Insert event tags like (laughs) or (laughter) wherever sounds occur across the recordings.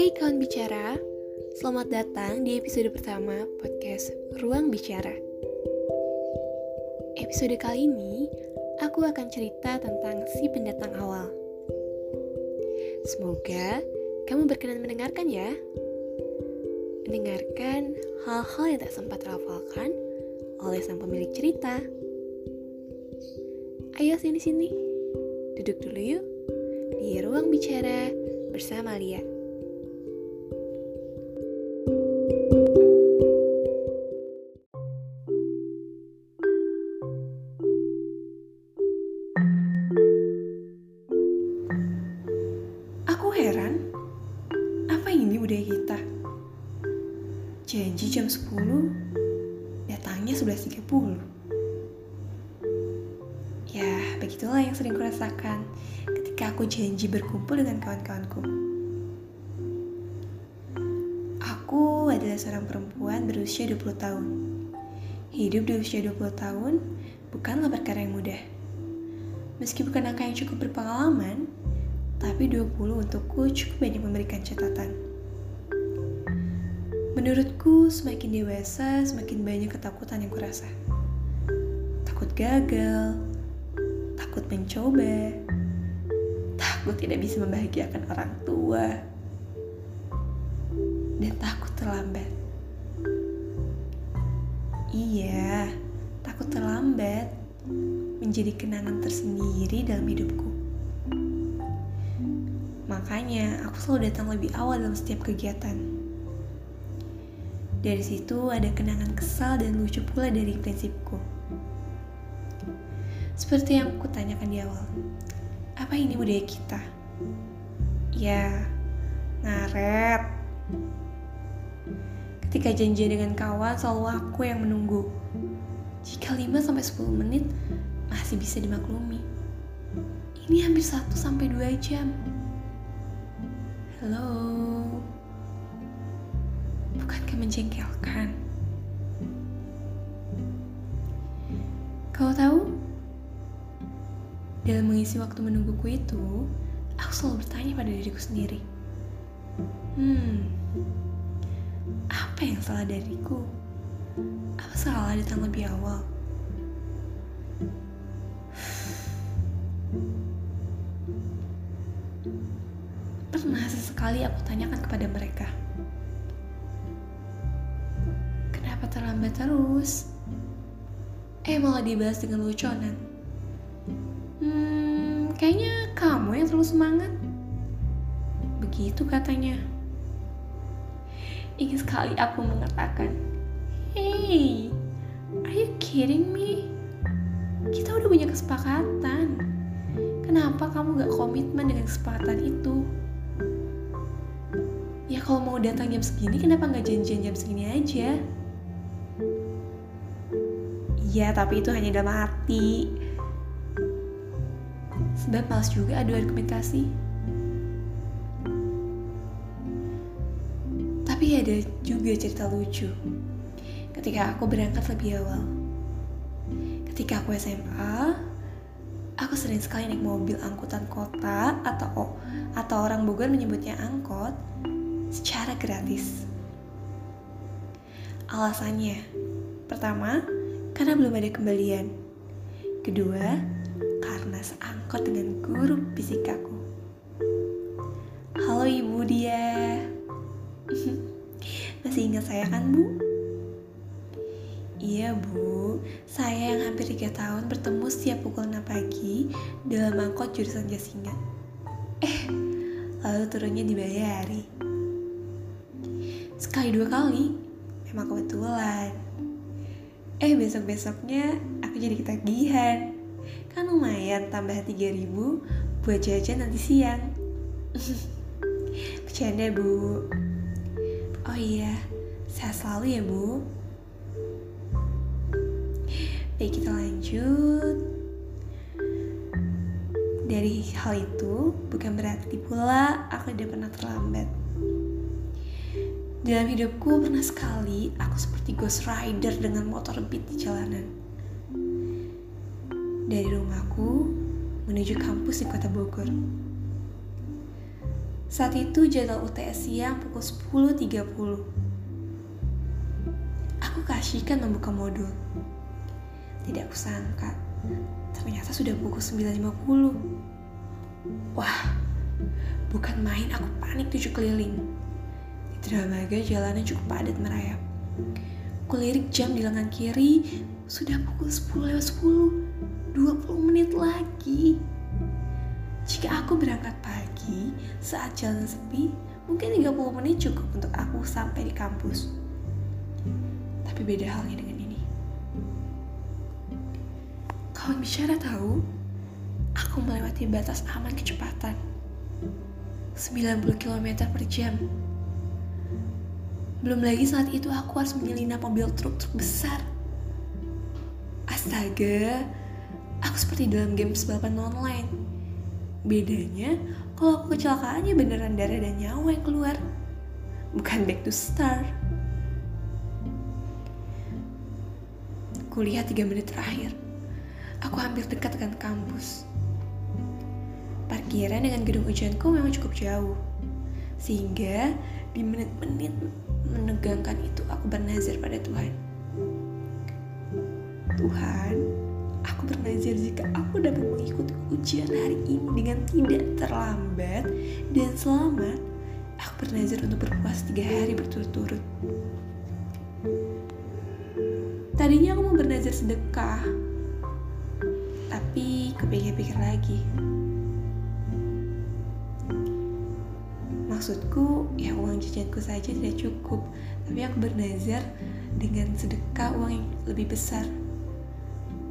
Hey kawan bicara, selamat datang di episode pertama podcast Ruang Bicara. Episode kali ini, aku akan cerita tentang si pendatang awal. Semoga kamu berkenan mendengarkan ya. Mendengarkan hal-hal yang tak sempat terhafalkan oleh sang pemilik cerita. Ayo sini-sini, duduk dulu yuk di ruang bicara bersama Lia. Budaya kita? Janji jam 10, datangnya 11.30. Ya, begitulah yang sering kurasakan ketika aku janji berkumpul dengan kawan-kawanku. Aku adalah seorang perempuan berusia 20 tahun. Hidup di usia 20 tahun bukanlah perkara yang mudah. Meski bukan angka yang cukup berpengalaman, tapi 20 untukku cukup banyak memberikan catatan. Menurutku, semakin dewasa, semakin banyak ketakutan yang kurasa. Takut gagal, takut mencoba, takut tidak bisa membahagiakan orang tua, dan takut terlambat. Iya, takut terlambat menjadi kenangan tersendiri dalam hidupku. Makanya aku selalu datang lebih awal dalam setiap kegiatan. Dari situ ada kenangan kesal dan lucu pula dari prinsipku. Seperti yang aku tanyakan di awal, apa ini budaya kita? Ya, ngaret. Ketika janjian dengan kawan, selalu aku yang menunggu. Jika 5-10 menit, masih bisa dimaklumi. Ini hampir 1-2 jam. Halo. Bukankah menjengkelkan? Kau tahu? Dalam mengisi waktu menungguku itu, aku selalu bertanya pada diriku sendiri. Hmm, apa yang salah dariku? Apa salah datang lebih awal? Pernah sesekali aku tanyakan kepada mereka. Terlambat terus? Eh malah dibahas dengan luconan. Hmm, kayaknya kamu yang terlalu semangat. Begitu katanya. Ingin sekali aku mengatakan, Hey, are you kidding me? Kita udah punya kesepakatan. Kenapa kamu gak komitmen dengan kesepakatan itu? Ya kalau mau datang jam segini, kenapa gak janjian jam segini aja? Iya, tapi itu hanya dalam hati. Sebab males juga adu argumentasi. Tapi ada juga cerita lucu. Ketika aku berangkat lebih awal. Ketika aku SMA, aku sering sekali naik mobil angkutan kota atau atau orang Bogor menyebutnya angkot secara gratis. Alasannya, pertama, karena belum ada kembalian. Kedua, karena seangkot dengan guru fisikaku. Halo Ibu dia. (laughs) Masih ingat saya kan, Bu? Iya, Bu. Saya yang hampir 3 tahun bertemu setiap pukul 6 pagi dalam angkot jurusan Jasinga. Eh, lalu turunnya dibayari. Sekali dua kali, memang kebetulan. Eh besok-besoknya aku jadi ketagihan. Kan lumayan tambah 3000 buat jajan nanti siang. (laughs) Bercanda bu. Oh iya, sehat selalu ya bu. Baik kita lanjut. Dari hal itu bukan berarti pula aku tidak pernah terlambat dalam hidupku pernah sekali aku seperti ghost rider dengan motor beat di jalanan. Dari rumahku menuju kampus di kota Bogor. Saat itu jadwal UTS siang pukul 10.30. Aku keasikan membuka modul. Tidak kusangka, ternyata sudah pukul 9.50. Wah, bukan main aku panik tujuh keliling. Dramaga jalannya cukup padat merayap. Kulirik jam di lengan kiri, sudah pukul 10 lewat 10. 20 menit lagi. Jika aku berangkat pagi saat jalan sepi, mungkin 30 menit cukup untuk aku sampai di kampus. Tapi beda halnya dengan ini. Kawan bicara tahu, aku melewati batas aman kecepatan. 90 km per jam. Belum lagi saat itu aku harus menyelinap mobil truk-truk besar. Astaga, aku seperti dalam game balapan online Bedanya, kalau aku kecelakaannya beneran darah dan nyawa yang keluar. Bukan back to start. Kuliah tiga menit terakhir. Aku hampir dekat dengan kampus. Parkiran dengan gedung ujianku memang cukup jauh. Sehingga di menit-menit menegangkan itu aku bernazar pada Tuhan. Tuhan, Aku bernazar jika aku dapat mengikuti ujian hari ini dengan tidak terlambat dan selamat. Aku bernazar untuk berpuasa tiga hari berturut-turut. Tadinya aku mau bernazar sedekah, tapi kepikir-pikir lagi. Maksudku, ya uang jajanku saja tidak cukup, tapi aku bernazar dengan sedekah uang yang lebih besar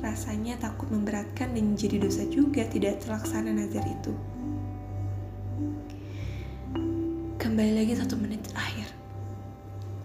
rasanya takut memberatkan dan menjadi dosa juga tidak terlaksana nazar itu. Kembali lagi satu menit terakhir.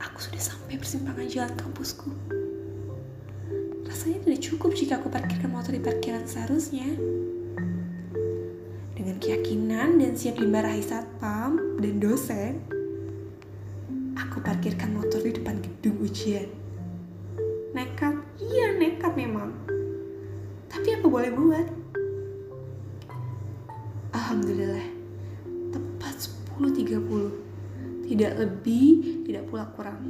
Aku sudah sampai persimpangan jalan kampusku. Rasanya tidak cukup jika aku parkirkan motor di parkiran seharusnya. Dengan keyakinan dan siap dimarahi satpam dan dosen, aku parkirkan motor di depan gedung ujian. Nekat, iya nekat memang tapi apa boleh buat? Alhamdulillah, tepat 10.30. Tidak lebih, tidak pula kurang.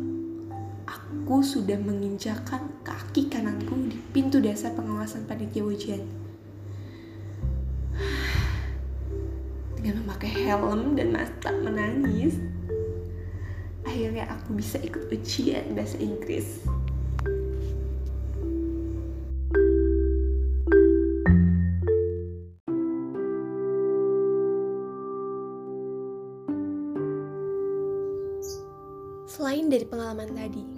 Aku sudah menginjakan kaki kananku di pintu dasar pengawasan panitia ujian. Dengan memakai helm dan mata menangis, akhirnya aku bisa ikut ujian bahasa Inggris. Selain dari pengalaman tadi,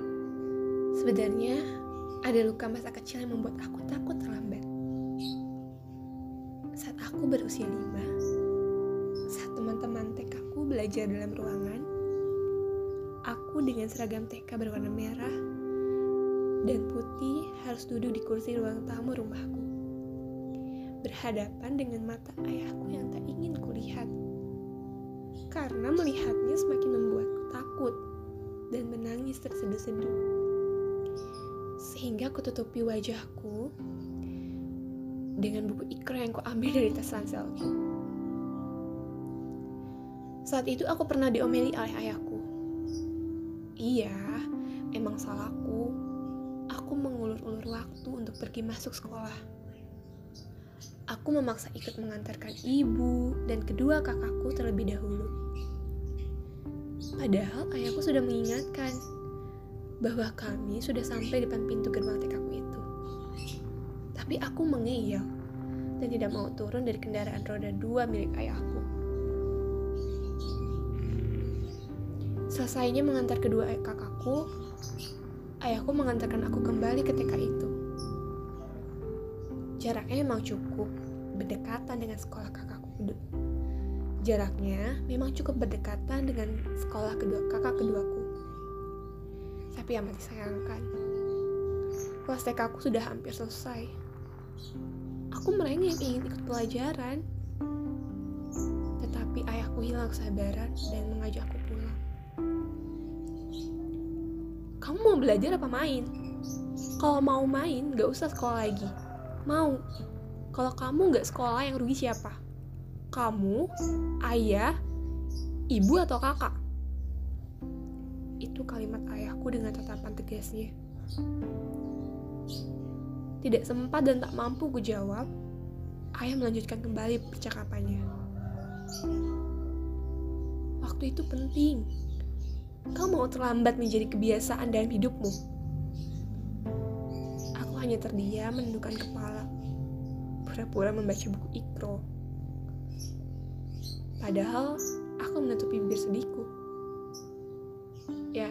sebenarnya ada luka masa kecil yang membuat aku takut terlambat. Saat aku berusia lima, teman-teman TK aku belajar dalam ruangan, aku dengan seragam TK berwarna merah dan putih harus duduk di kursi ruang tamu rumahku. Berhadapan dengan mata ayahku yang tak ingin kulihat. Karena melihatnya semakin membuatku takut dan menangis terseduh-seduh. Sehingga aku tutupi wajahku dengan buku ikra yang ku ambil dari tas ranselku. Saat itu aku pernah diomeli oleh ayahku. Iya, emang salahku. Aku mengulur-ulur waktu untuk pergi masuk sekolah. Aku memaksa ikut mengantarkan ibu dan kedua kakakku terlebih dahulu. Padahal ayahku sudah mengingatkan bahwa kami sudah sampai depan pintu gerbang TKku itu. Tapi aku mengeyel dan tidak mau turun dari kendaraan roda dua milik ayahku. Selesainya mengantar kedua kakakku, ayahku mengantarkan aku kembali ke TK itu. Jaraknya memang cukup, berdekatan dengan sekolah kakakku Jaraknya memang cukup berdekatan dengan sekolah kedua kakak keduaku. Tapi amat disayangkan. Kelas TK aku sudah hampir selesai. Aku merengek ingin ikut pelajaran. Tetapi ayahku hilang kesabaran dan mengajakku Kamu mau belajar apa main? Kalau mau main, gak usah sekolah lagi. Mau. Kalau kamu gak sekolah, yang rugi siapa? kamu, ayah, ibu atau kakak? Itu kalimat ayahku dengan tatapan tegasnya. Tidak sempat dan tak mampu ku jawab, ayah melanjutkan kembali percakapannya. Waktu itu penting. Kau mau terlambat menjadi kebiasaan dalam hidupmu. Aku hanya terdiam menundukkan kepala, pura-pura membaca buku ikro. Padahal aku menutupi bibir sedihku. Ya,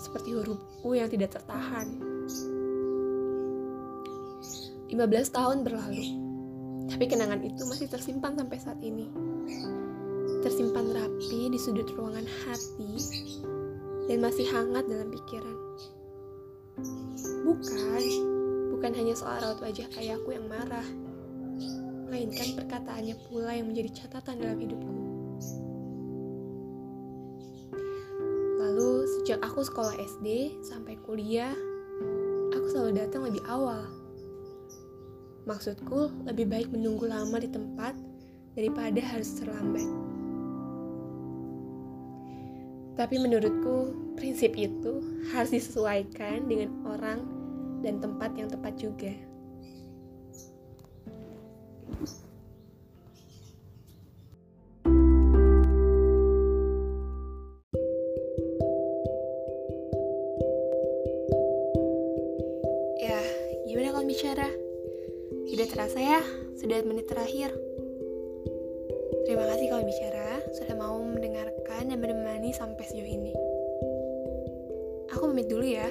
seperti huruf U yang tidak tertahan. 15 tahun berlalu, tapi kenangan itu masih tersimpan sampai saat ini. Tersimpan rapi di sudut ruangan hati dan masih hangat dalam pikiran. Bukan, bukan hanya soal raut wajah ayahku yang marah, melainkan perkataannya pula yang menjadi catatan dalam hidupku. Lalu, sejak aku sekolah SD sampai kuliah, aku selalu datang lebih awal. Maksudku, lebih baik menunggu lama di tempat daripada harus terlambat. Tapi menurutku, prinsip itu harus disesuaikan dengan orang dan tempat yang tepat juga. Ya, gimana kalau bicara? Tidak terasa ya, sudah menit terakhir. Terima kasih kalau bicara sudah mau mendengarkan dan menemani sampai sejauh ini. Aku pamit dulu ya.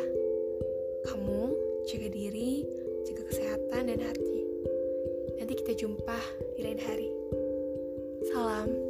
Kamu jaga diri, jaga kesehatan dan hati. Nanti kita jumpa di lain hari. Salam.